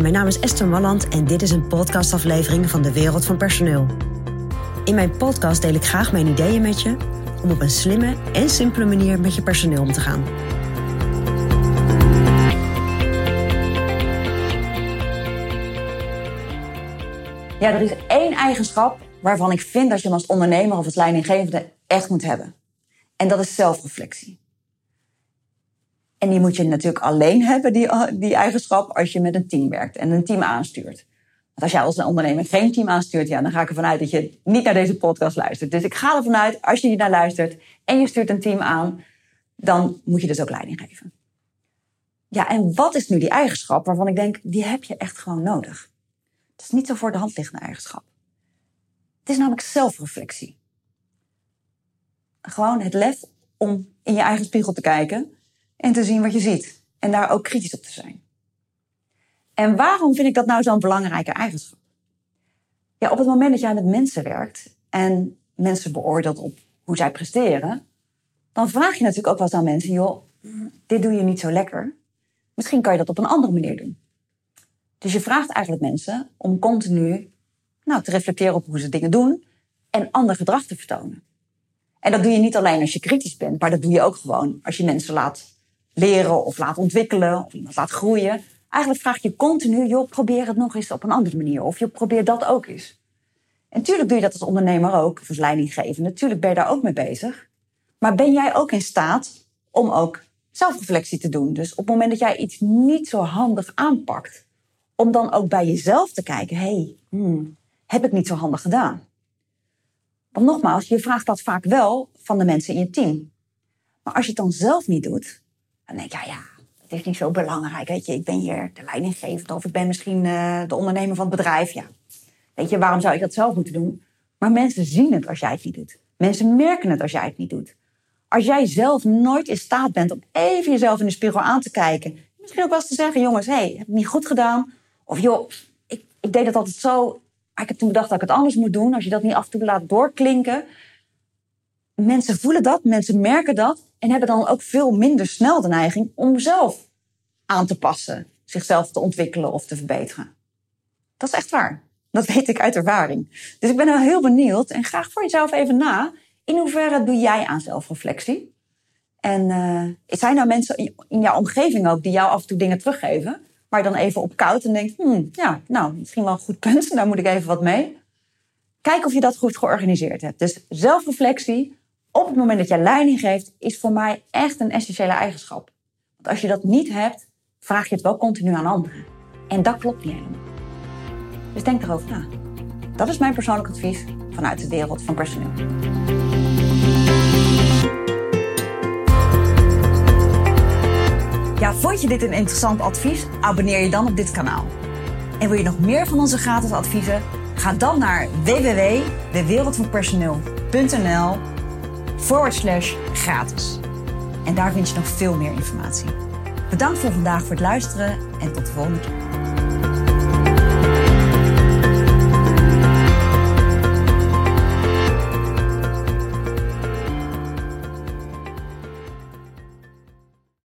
Mijn naam is Esther Malland en dit is een podcastaflevering van de Wereld van Personeel. In mijn podcast deel ik graag mijn ideeën met je om op een slimme en simpele manier met je personeel om te gaan. Ja, er is één eigenschap waarvan ik vind dat je hem als ondernemer of als leidinggevende echt moet hebben. En dat is zelfreflectie. En die moet je natuurlijk alleen hebben, die, die eigenschap, als je met een team werkt en een team aanstuurt. Want als jij als een ondernemer geen team aanstuurt, ja, dan ga ik ervan uit dat je niet naar deze podcast luistert. Dus ik ga ervan uit, als je hier naar luistert en je stuurt een team aan, dan moet je dus ook leiding geven. Ja, en wat is nu die eigenschap waarvan ik denk, die heb je echt gewoon nodig? Het is niet zo voor de hand liggende eigenschap. Het is namelijk zelfreflectie. Gewoon het lef om in je eigen spiegel te kijken en te zien wat je ziet. En daar ook kritisch op te zijn. En waarom vind ik dat nou zo'n belangrijke eigenschap? Ja, op het moment dat jij met mensen werkt en mensen beoordeelt op hoe zij presteren, dan vraag je natuurlijk ook wel eens aan mensen, joh, dit doe je niet zo lekker. Misschien kan je dat op een andere manier doen. Dus je vraagt eigenlijk mensen om continu nou, te reflecteren op hoe ze dingen doen en ander gedrag te vertonen. En dat doe je niet alleen als je kritisch bent, maar dat doe je ook gewoon als je mensen laat leren of laat ontwikkelen of iemand laat groeien. Eigenlijk vraag je continu, joh, probeer het nog eens op een andere manier. Of je probeer dat ook eens. En natuurlijk doe je dat als ondernemer ook, of als leidinggevende. Natuurlijk ben je daar ook mee bezig. Maar ben jij ook in staat om ook zelfreflectie te doen? Dus op het moment dat jij iets niet zo handig aanpakt, om dan ook bij jezelf te kijken, hey, hmm, heb ik niet zo handig gedaan? Want nogmaals, je vraagt dat vaak wel van de mensen in je team. Maar als je het dan zelf niet doet, dan denk je, ja, ja, het is niet zo belangrijk. Weet je, ik ben hier de leidinggevende of ik ben misschien uh, de ondernemer van het bedrijf. Ja. Weet je, waarom zou ik dat zelf moeten doen? Maar mensen zien het als jij het niet doet. Mensen merken het als jij het niet doet. Als jij zelf nooit in staat bent om even jezelf in de spiegel aan te kijken. Misschien ook wel eens te zeggen, jongens, hé, hey, heb ik niet goed gedaan? Of joh, ik, ik deed het altijd zo, maar ik heb toen bedacht dat ik het anders moet doen. Als je dat niet af en toe laat doorklinken. Mensen voelen dat, mensen merken dat en hebben dan ook veel minder snel de neiging om zelf aan te passen, zichzelf te ontwikkelen of te verbeteren. Dat is echt waar. Dat weet ik uit ervaring. Dus ik ben nou heel benieuwd en graag voor jezelf even na. In hoeverre doe jij aan zelfreflectie? En uh, zijn er mensen in jouw omgeving ook die jou af en toe dingen teruggeven, waar je dan even op koud en denkt, hmm, ja, nou, misschien wel een goed punt, daar moet ik even wat mee. Kijk of je dat goed georganiseerd hebt. Dus zelfreflectie, op het moment dat je leiding geeft, is voor mij echt een essentiële eigenschap. Want als je dat niet hebt, vraag je het wel continu aan anderen. En dat klopt niet helemaal. Dus denk erover na. Dat is mijn persoonlijk advies vanuit de wereld van personeel. Ja, vond je dit een interessant advies? Abonneer je dan op dit kanaal. En wil je nog meer van onze gratis adviezen? Ga dan naar www.dewereldvanpersoneel.nl forward slash gratis. En daar vind je nog veel meer informatie. Bedankt voor vandaag voor het luisteren en tot de volgende keer.